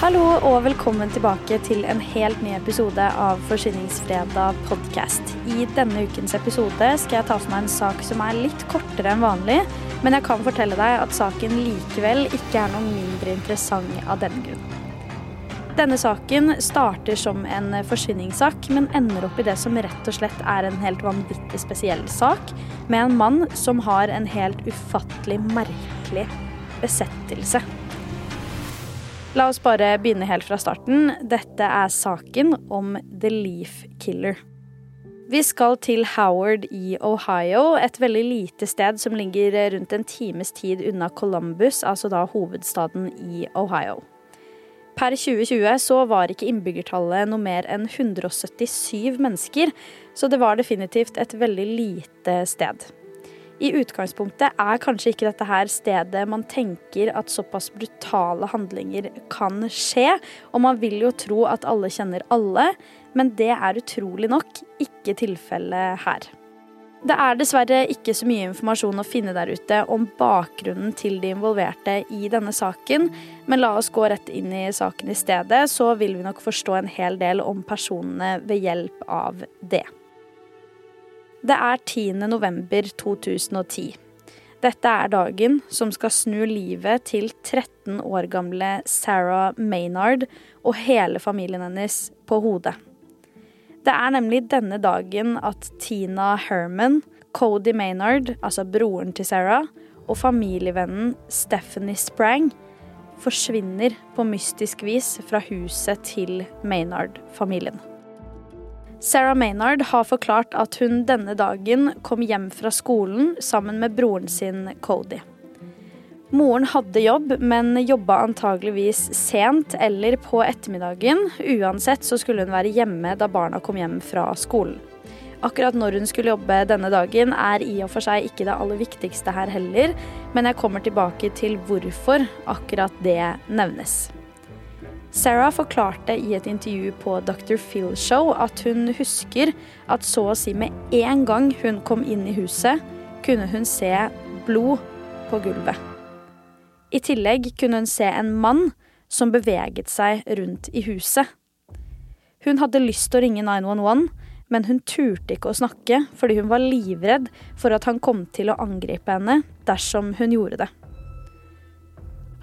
Hallo og velkommen tilbake til en helt ny episode av Forsyningsfredag podkast. I denne ukens episode skal jeg ta for meg en sak som er litt kortere enn vanlig, men jeg kan fortelle deg at saken likevel ikke er noe mindre interessant av denne grunn. Denne saken starter som en forsvinningssak, men ender opp i det som rett og slett er en helt vanvittig spesiell sak, med en mann som har en helt ufattelig merkelig besettelse. La oss bare begynne helt fra starten. Dette er saken om The Leaf Killer. Vi skal til Howard i Ohio, et veldig lite sted som ligger rundt en times tid unna Columbus, altså da hovedstaden i Ohio. Per 2020 så var ikke innbyggertallet noe mer enn 177 mennesker, så det var definitivt et veldig lite sted. I utgangspunktet er kanskje ikke dette her stedet man tenker at såpass brutale handlinger kan skje, og man vil jo tro at alle kjenner alle, men det er utrolig nok ikke tilfellet her. Det er dessverre ikke så mye informasjon å finne der ute om bakgrunnen til de involverte i denne saken, men la oss gå rett inn i saken i stedet, så vil vi nok forstå en hel del om personene ved hjelp av det. Det er 10. november 2010. Dette er dagen som skal snu livet til 13 år gamle Sarah Maynard og hele familien hennes på hodet. Det er nemlig denne dagen at Tina Herman, Cody Maynard, altså broren til Sarah, og familievennen Stephanie Sprang forsvinner på mystisk vis fra huset til Maynard-familien. Sarah Maynard har forklart at hun denne dagen kom hjem fra skolen sammen med broren sin Cody. Moren hadde jobb, men jobba antageligvis sent eller på ettermiddagen. Uansett så skulle hun være hjemme da barna kom hjem fra skolen. Akkurat når hun skulle jobbe denne dagen er i og for seg ikke det aller viktigste her heller, men jeg kommer tilbake til hvorfor akkurat det nevnes. Sarah forklarte i et intervju på Dr. Phil Show at hun husker at så å si med en gang hun kom inn i huset, kunne hun se blod på gulvet. I tillegg kunne hun se en mann som beveget seg rundt i huset. Hun hadde lyst til å ringe 911, men hun turte ikke å snakke fordi hun var livredd for at han kom til å angripe henne dersom hun gjorde det.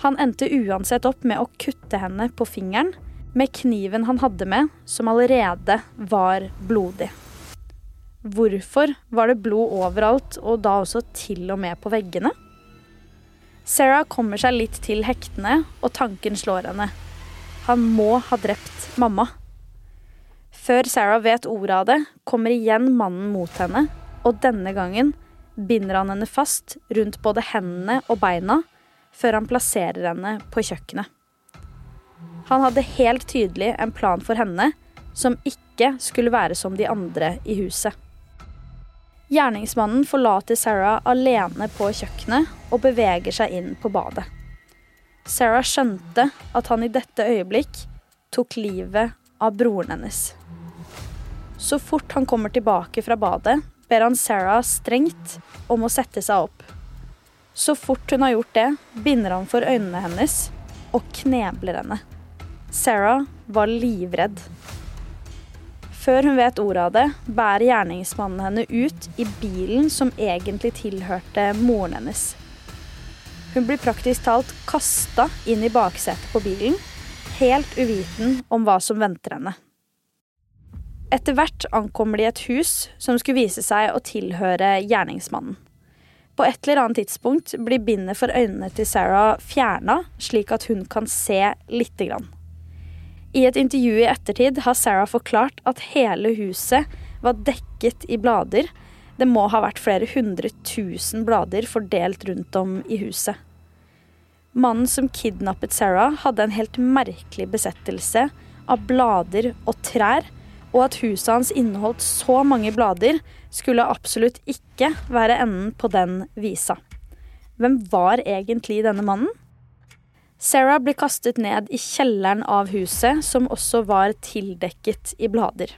Han endte uansett opp med å kutte henne på fingeren med kniven han hadde med, som allerede var blodig. Hvorfor var det blod overalt, og da også til og med på veggene? Sarah kommer seg litt til hektene, og tanken slår henne. Han må ha drept mamma. Før Sarah vet ordet av det, kommer igjen mannen mot henne, og denne gangen binder han henne fast rundt både hendene og beina før han plasserer henne på kjøkkenet. Han hadde helt tydelig en plan for henne som ikke skulle være som de andre i huset. Gjerningsmannen forlater Sarah alene på kjøkkenet og beveger seg inn på badet. Sarah skjønte at han i dette øyeblikk tok livet av broren hennes. Så fort han kommer tilbake fra badet, ber han Sarah strengt om å sette seg opp. Så fort hun har gjort det, binder han for øynene hennes og knebler henne. Sarah var livredd. Før hun vet ordet av det, bærer gjerningsmannen henne ut i bilen som egentlig tilhørte moren hennes. Hun blir praktisk talt kasta inn i baksetet på bilen, helt uviten om hva som venter henne. Etter hvert ankommer de et hus som skulle vise seg å tilhøre gjerningsmannen. På et eller annet tidspunkt blir bindet for øynene til Sarah fjerna, slik at hun kan se lite grann. I et intervju i ettertid har Sarah forklart at hele huset var dekket i blader. Det må ha vært flere hundre tusen blader fordelt rundt om i huset. Mannen som kidnappet Sarah, hadde en helt merkelig besettelse av blader og trær, og at huset hans inneholdt så mange blader, skulle absolutt ikke være enden på den visa. Hvem var egentlig denne mannen? Sarah ble kastet ned i kjelleren av huset, som også var tildekket i blader.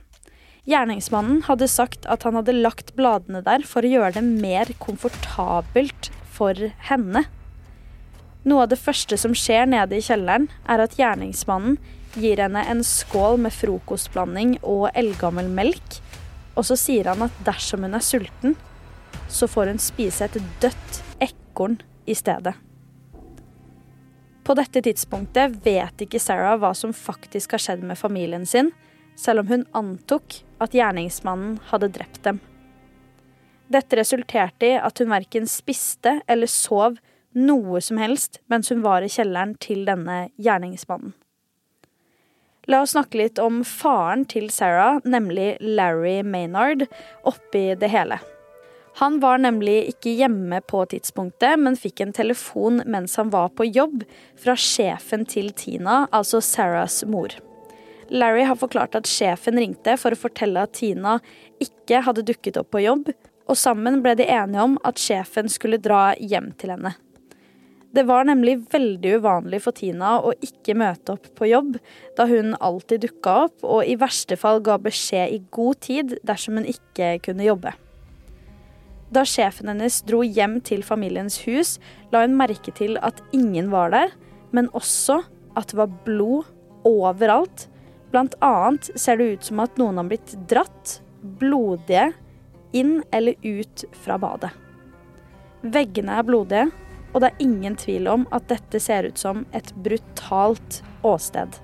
Gjerningsmannen hadde sagt at han hadde lagt bladene der for å gjøre det mer komfortabelt for henne. Noe av det første som skjer nede i kjelleren, er at gjerningsmannen gir henne en skål med frokostblanding og eldgammel melk, og så sier han at dersom hun er sulten, så får hun spise et dødt ekorn i stedet. På dette tidspunktet vet ikke Sarah hva som faktisk har skjedd med familien sin, selv om hun antok at gjerningsmannen hadde drept dem. Dette resulterte i at hun verken spiste eller sov noe som helst mens hun var i kjelleren til denne gjerningsmannen. La oss snakke litt om faren til Sarah, nemlig Larry Maynard, oppi det hele. Han var nemlig ikke hjemme på tidspunktet, men fikk en telefon mens han var på jobb fra sjefen til Tina, altså Sarahs mor. Larry har forklart at sjefen ringte for å fortelle at Tina ikke hadde dukket opp på jobb, og sammen ble de enige om at sjefen skulle dra hjem til henne. Det var nemlig veldig uvanlig for Tina å ikke møte opp på jobb, da hun alltid dukka opp og i verste fall ga beskjed i god tid dersom hun ikke kunne jobbe. Da sjefen hennes dro hjem til familiens hus, la hun merke til at ingen var der, men også at det var blod overalt. Blant annet ser det ut som at noen har blitt dratt, blodige, inn eller ut fra badet. Veggene er blodige, og det er ingen tvil om at dette ser ut som et brutalt åsted.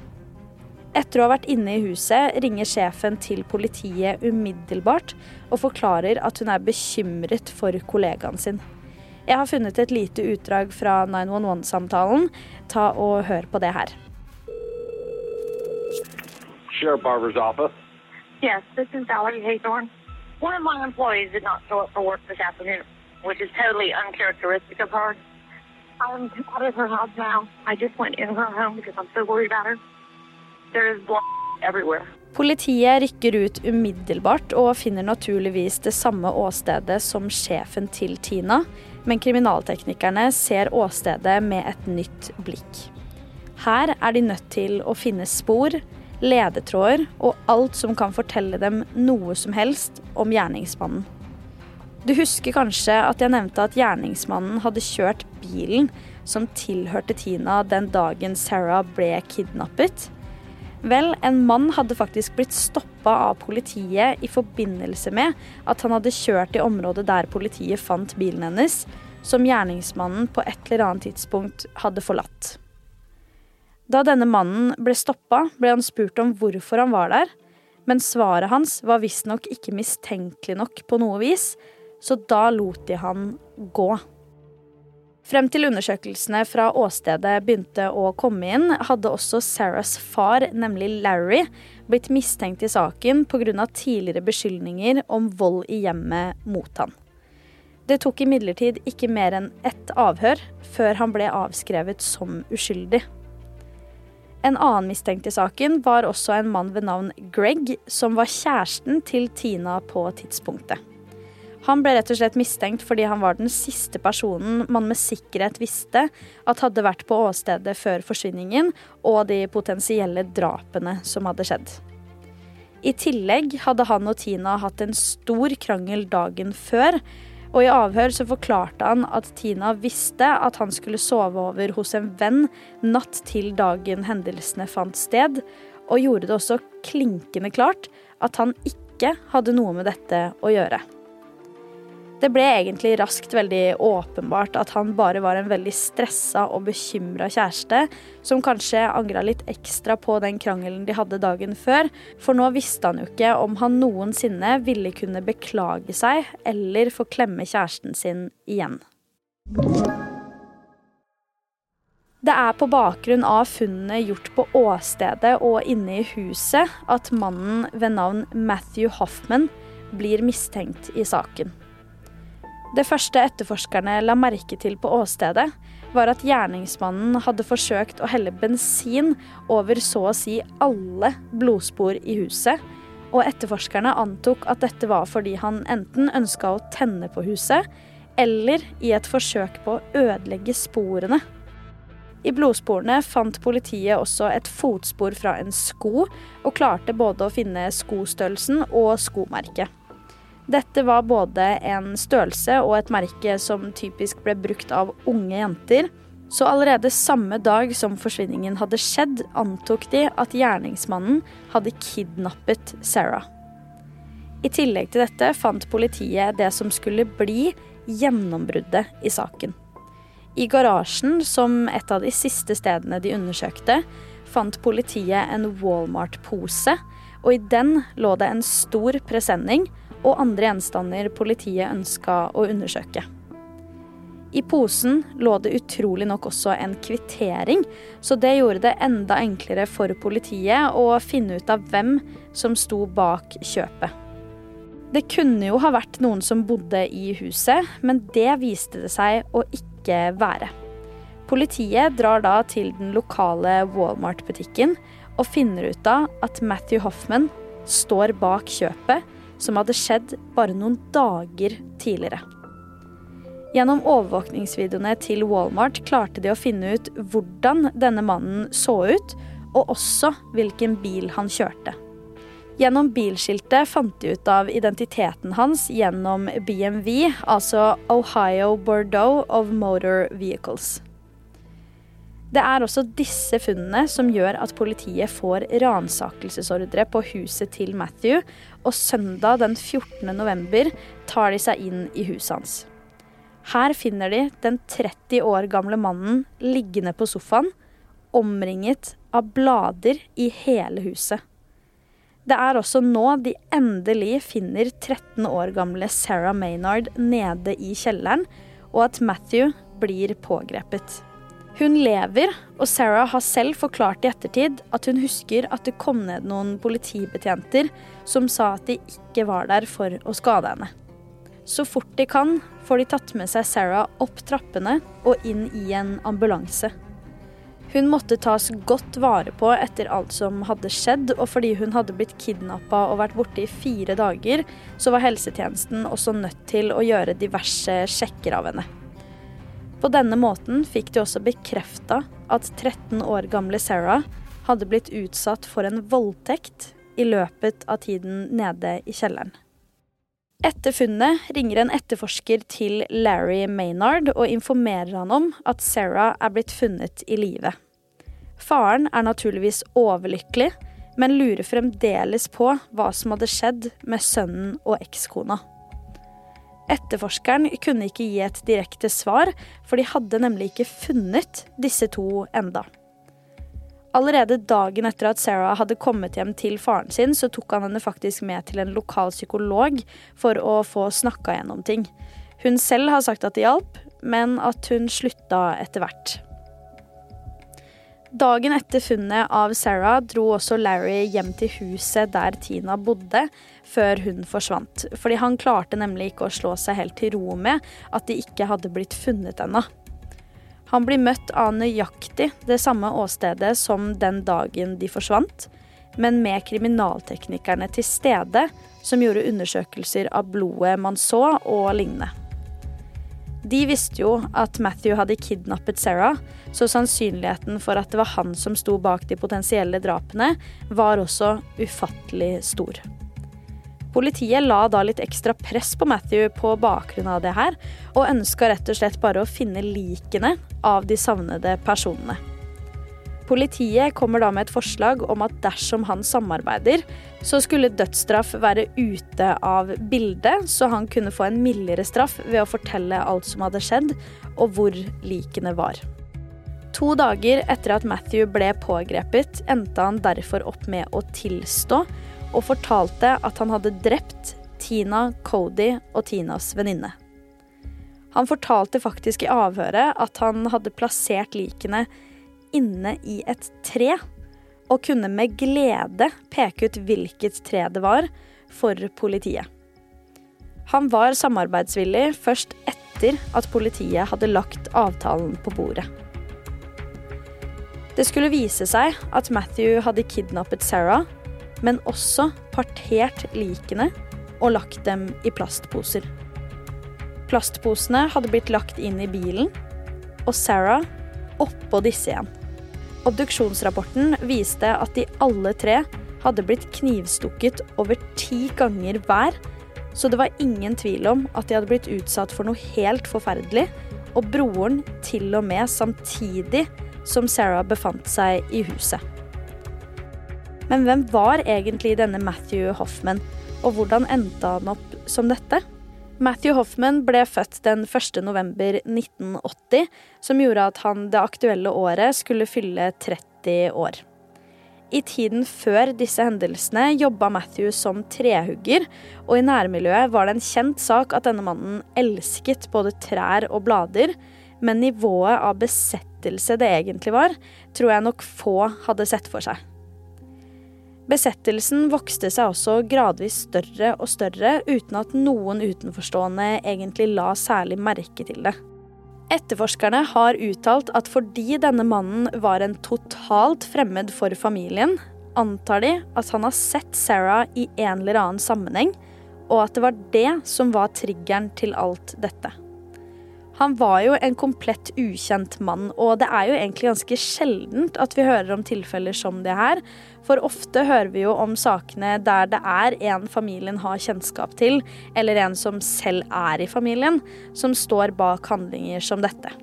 Etter å ha vært inne i huset ringer sjefen til politiet umiddelbart og forklarer at hun er bekymret for kollegaen sin. Jeg har funnet et lite utdrag fra 911-samtalen. Ta og hør på det her. Sheriff Barber's office. Yes, this is Valerie Haythorne. One of my employees did not show up for work this afternoon, which is totally uncharacteristic of her. I'm out of her house now. I just went in her home because I'm so worried about her. There is blood everywhere. Politiet rykker ut umiddelbart og finner naturligvis det samme åstedet som sjefen til Tina, men kriminalteknikerne ser åstedet med et nytt blikk. Her er de nødt til å finne spor, ledetråder og alt som kan fortelle dem noe som helst om gjerningsmannen. Du husker kanskje at jeg nevnte at gjerningsmannen hadde kjørt bilen som tilhørte Tina den dagen Sarah ble kidnappet? Vel, en mann hadde faktisk blitt stoppa av politiet i forbindelse med at han hadde kjørt i området der politiet fant bilen hennes, som gjerningsmannen på et eller annet tidspunkt hadde forlatt. Da denne mannen ble stoppa, ble han spurt om hvorfor han var der, men svaret hans var visstnok ikke mistenkelig nok på noe vis, så da lot de han gå. Frem til undersøkelsene fra åstedet begynte å komme inn, hadde også Sarahs far, nemlig Larry, blitt mistenkt i saken pga. tidligere beskyldninger om vold i hjemmet mot han. Det tok imidlertid ikke mer enn ett avhør før han ble avskrevet som uskyldig. En annen mistenkt i saken var også en mann ved navn Greg, som var kjæresten til Tina på tidspunktet. Han ble rett og slett mistenkt fordi han var den siste personen man med sikkerhet visste at hadde vært på åstedet før forsvinningen og de potensielle drapene som hadde skjedd. I tillegg hadde han og Tina hatt en stor krangel dagen før, og i avhør så forklarte han at Tina visste at han skulle sove over hos en venn natt til dagen hendelsene fant sted, og gjorde det også klinkende klart at han ikke hadde noe med dette å gjøre. Det ble egentlig raskt veldig åpenbart at han bare var en veldig stressa og bekymra kjæreste, som kanskje angra litt ekstra på den krangelen de hadde dagen før, for nå visste han jo ikke om han noensinne ville kunne beklage seg eller få klemme kjæresten sin igjen. Det er på bakgrunn av funnene gjort på åstedet og inne i huset at mannen ved navn Matthew Hoffman blir mistenkt i saken. Det første etterforskerne la merke til på åstedet, var at gjerningsmannen hadde forsøkt å helle bensin over så å si alle blodspor i huset, og etterforskerne antok at dette var fordi han enten ønska å tenne på huset, eller i et forsøk på å ødelegge sporene. I blodsporene fant politiet også et fotspor fra en sko, og klarte både å finne skostørrelsen og skomerket. Dette var både en størrelse og et merke som typisk ble brukt av unge jenter. Så allerede samme dag som forsvinningen hadde skjedd, antok de at gjerningsmannen hadde kidnappet Sarah. I tillegg til dette fant politiet det som skulle bli gjennombruddet i saken. I garasjen, som et av de siste stedene de undersøkte, fant politiet en Walmart-pose, og i den lå det en stor presenning og andre gjenstander politiet ønska å undersøke. I posen lå det utrolig nok også en kvittering, så det gjorde det enda enklere for politiet å finne ut av hvem som sto bak kjøpet. Det kunne jo ha vært noen som bodde i huset, men det viste det seg å ikke være. Politiet drar da til den lokale Walmart-butikken og finner ut av at Matthew Hoffman står bak kjøpet som hadde skjedd bare noen dager tidligere. Gjennom overvåkningsvideoene til Walmart klarte de å finne ut hvordan denne mannen så ut, og også hvilken bil han kjørte. Gjennom bilskiltet fant de ut av identiteten hans gjennom BMV, altså Ohio Bordeaux of Motor Vehicles. Det er også disse funnene som gjør at politiet får ransakelsesordre på huset til Matthew, og søndag den 14. november tar de seg inn i huset hans. Her finner de den 30 år gamle mannen liggende på sofaen, omringet av blader i hele huset. Det er også nå de endelig finner 13 år gamle Sarah Maynard nede i kjelleren, og at Matthew blir pågrepet. Hun lever, og Sarah har selv forklart i ettertid at hun husker at det kom ned noen politibetjenter som sa at de ikke var der for å skade henne. Så fort de kan, får de tatt med seg Sarah opp trappene og inn i en ambulanse. Hun måtte tas godt vare på etter alt som hadde skjedd, og fordi hun hadde blitt kidnappa og vært borte i fire dager, så var helsetjenesten også nødt til å gjøre diverse sjekker av henne. På denne måten fikk de også bekrefta at 13 år gamle Sarah hadde blitt utsatt for en voldtekt i løpet av tiden nede i kjelleren. Etter funnet ringer en etterforsker til Larry Maynard og informerer han om at Sarah er blitt funnet i live. Faren er naturligvis overlykkelig, men lurer fremdeles på hva som hadde skjedd med sønnen og ekskona. Etterforskeren kunne ikke gi et direkte svar, for de hadde nemlig ikke funnet disse to enda. Allerede dagen etter at Sarah hadde kommet hjem til faren sin, så tok han henne faktisk med til en lokal psykolog for å få snakka gjennom ting. Hun selv har sagt at det hjalp, men at hun slutta etter hvert. Dagen etter funnet av Sarah dro også Larry hjem til huset der Tina bodde, før hun forsvant. Fordi han klarte nemlig ikke å slå seg helt til ro med at de ikke hadde blitt funnet ennå. Han blir møtt av nøyaktig det samme åstedet som den dagen de forsvant, men med kriminalteknikerne til stede, som gjorde undersøkelser av blodet man så og lignende. De visste jo at Matthew hadde kidnappet Sarah, så sannsynligheten for at det var han som sto bak de potensielle drapene, var også ufattelig stor. Politiet la da litt ekstra press på Matthew på bakgrunn av det her, og ønska rett og slett bare å finne likene av de savnede personene. Politiet kommer da med et forslag om at dersom han samarbeider, så skulle dødsstraff være ute av bildet, så han kunne få en mildere straff ved å fortelle alt som hadde skjedd, og hvor likene var. To dager etter at Matthew ble pågrepet, endte han derfor opp med å tilstå, og fortalte at han hadde drept Tina, Cody og Tinas venninne. Han fortalte faktisk i avhøret at han hadde plassert likene inne i et tre, og kunne med glede peke ut hvilket tre det var, for politiet. Han var samarbeidsvillig først etter at politiet hadde lagt avtalen på bordet. Det skulle vise seg at Matthew hadde kidnappet Sarah, men også partert likene og lagt dem i plastposer. Plastposene hadde blitt lagt inn i bilen, og Sarah oppå disse igjen. Obduksjonsrapporten viste at de alle tre hadde blitt knivstukket over ti ganger hver, så det var ingen tvil om at de hadde blitt utsatt for noe helt forferdelig, og broren til og med samtidig som Sarah befant seg i huset. Men hvem var egentlig denne Matthew Hoffman, og hvordan endte han opp som dette? Matthew Hoffman ble født den 1. november 1980, som gjorde at han det aktuelle året skulle fylle 30 år. I tiden før disse hendelsene jobba Matthew som trehugger, og i nærmiljøet var det en kjent sak at denne mannen elsket både trær og blader, men nivået av besettelse det egentlig var, tror jeg nok få hadde sett for seg. Besettelsen vokste seg også gradvis større og større, uten at noen utenforstående egentlig la særlig merke til det. Etterforskerne har uttalt at fordi denne mannen var en totalt fremmed for familien, antar de at han har sett Sarah i en eller annen sammenheng, og at det var det som var triggeren til alt dette. Han var jo en komplett ukjent mann, og det er jo egentlig ganske sjeldent at vi hører om tilfeller som det her. For ofte hører vi jo om sakene der det er en familien har kjennskap til, eller en som selv er i familien, som står bak handlinger som dette.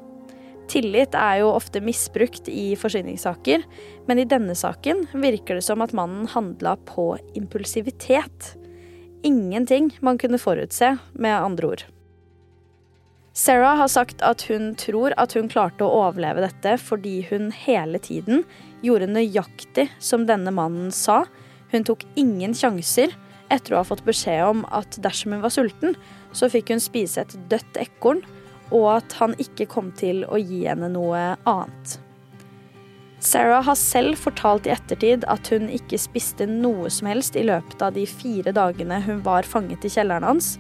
Tillit er jo ofte misbrukt i forsyningssaker, men i denne saken virker det som at mannen handla på impulsivitet. Ingenting man kunne forutse, med andre ord. Sarah har sagt at hun tror at hun klarte å overleve dette fordi hun hele tiden gjorde nøyaktig som denne mannen sa. Hun tok ingen sjanser etter å ha fått beskjed om at dersom hun var sulten, så fikk hun spise et dødt ekorn, og at han ikke kom til å gi henne noe annet. Sarah har selv fortalt i ettertid at hun ikke spiste noe som helst i løpet av de fire dagene hun var fanget i kjelleren hans,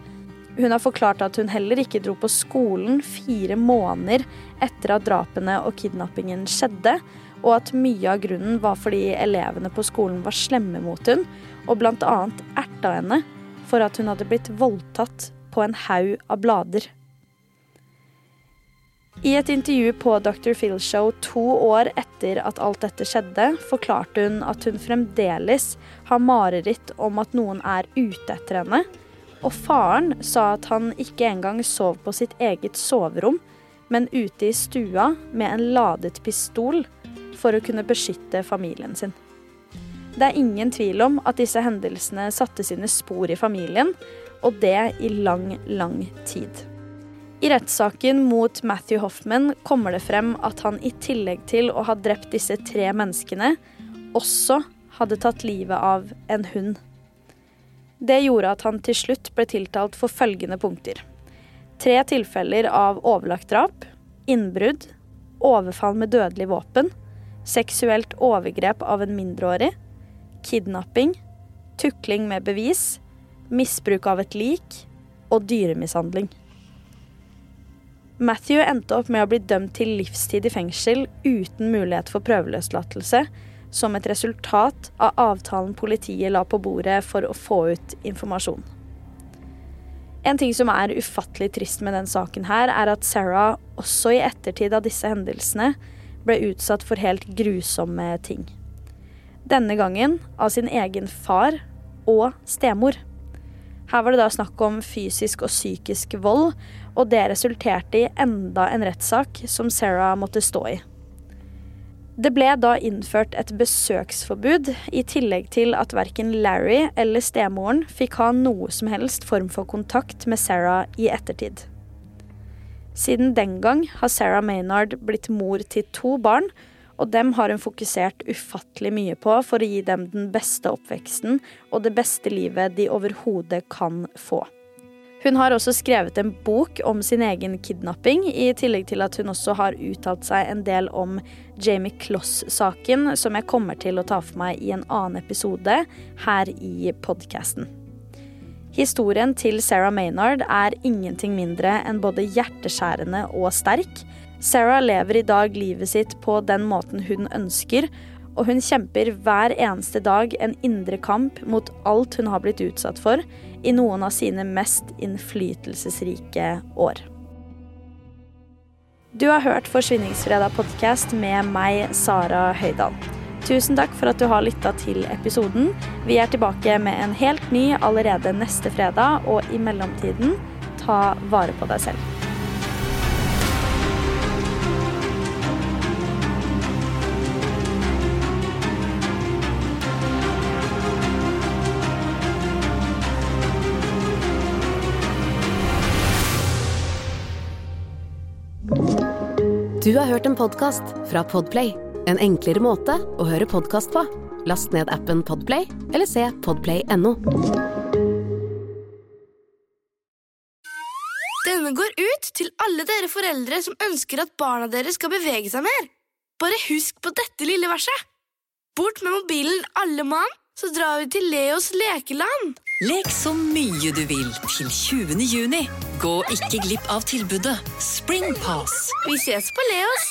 hun har forklart at hun heller ikke dro på skolen fire måneder etter at drapene og kidnappingen skjedde, og at mye av grunnen var fordi elevene på skolen var slemme mot hun, og bl.a. erta henne for at hun hadde blitt voldtatt på en haug av blader. I et intervju på Dr. Phil Show to år etter at alt dette skjedde, forklarte hun at hun fremdeles har mareritt om at noen er ute etter henne, og faren sa at han ikke engang sov på sitt eget soverom, men ute i stua med en ladet pistol for å kunne beskytte familien sin. Det er ingen tvil om at disse hendelsene satte sine spor i familien, og det i lang, lang tid. I rettssaken mot Matthew Hoffman kommer det frem at han i tillegg til å ha drept disse tre menneskene, også hadde tatt livet av en hund. Det gjorde at han til slutt ble tiltalt for følgende punkter. Tre tilfeller av overlagt drap, innbrudd, overfall med dødelig våpen, seksuelt overgrep av en mindreårig, kidnapping, tukling med bevis, misbruk av et lik og dyremishandling. Matthew endte opp med å bli dømt til livstid i fengsel uten mulighet for prøveløslatelse som et resultat av avtalen politiet la på bordet for å få ut informasjon. En ting som er ufattelig trist med den saken her, er at Sarah også i ettertid av disse hendelsene ble utsatt for helt grusomme ting. Denne gangen av sin egen far og stemor. Her var det da snakk om fysisk og psykisk vold, og det resulterte i enda en rettssak som Sarah måtte stå i. Det ble da innført et besøksforbud, i tillegg til at verken Larry eller stemoren fikk ha noe som helst form for kontakt med Sarah i ettertid. Siden den gang har Sarah Maynard blitt mor til to barn, og dem har hun fokusert ufattelig mye på for å gi dem den beste oppveksten og det beste livet de overhodet kan få. Hun har også skrevet en bok om sin egen kidnapping, i tillegg til at hun også har uttalt seg en del om Jamie Kloss-saken, som jeg kommer til å ta for meg i en annen episode her i podkasten. Historien til Sarah Maynard er ingenting mindre enn både hjerteskjærende og sterk. Sarah lever i dag livet sitt på den måten hun ønsker, og hun kjemper hver eneste dag en indre kamp mot alt hun har blitt utsatt for i noen av sine mest innflytelsesrike år. Du har hørt Forsvinningsfredag podkast med meg, Sara Høydahl. Tusen takk for at du har lytta til episoden. Vi er tilbake med en helt ny allerede neste fredag, og i mellomtiden, ta vare på deg selv. Du har hørt en podkast fra Podplay. En enklere måte å høre podkast på. Last ned appen Podplay eller se podplay.no. Denne går ut til alle dere foreldre som ønsker at barna deres skal bevege seg mer. Bare husk på dette lille verset. Bort med mobilen, alle mann, så drar vi til Leos lekeland. Lek så mye du vil til 20. juni. Gå ikke glipp av tilbudet Springpass. Vi ses på Leos.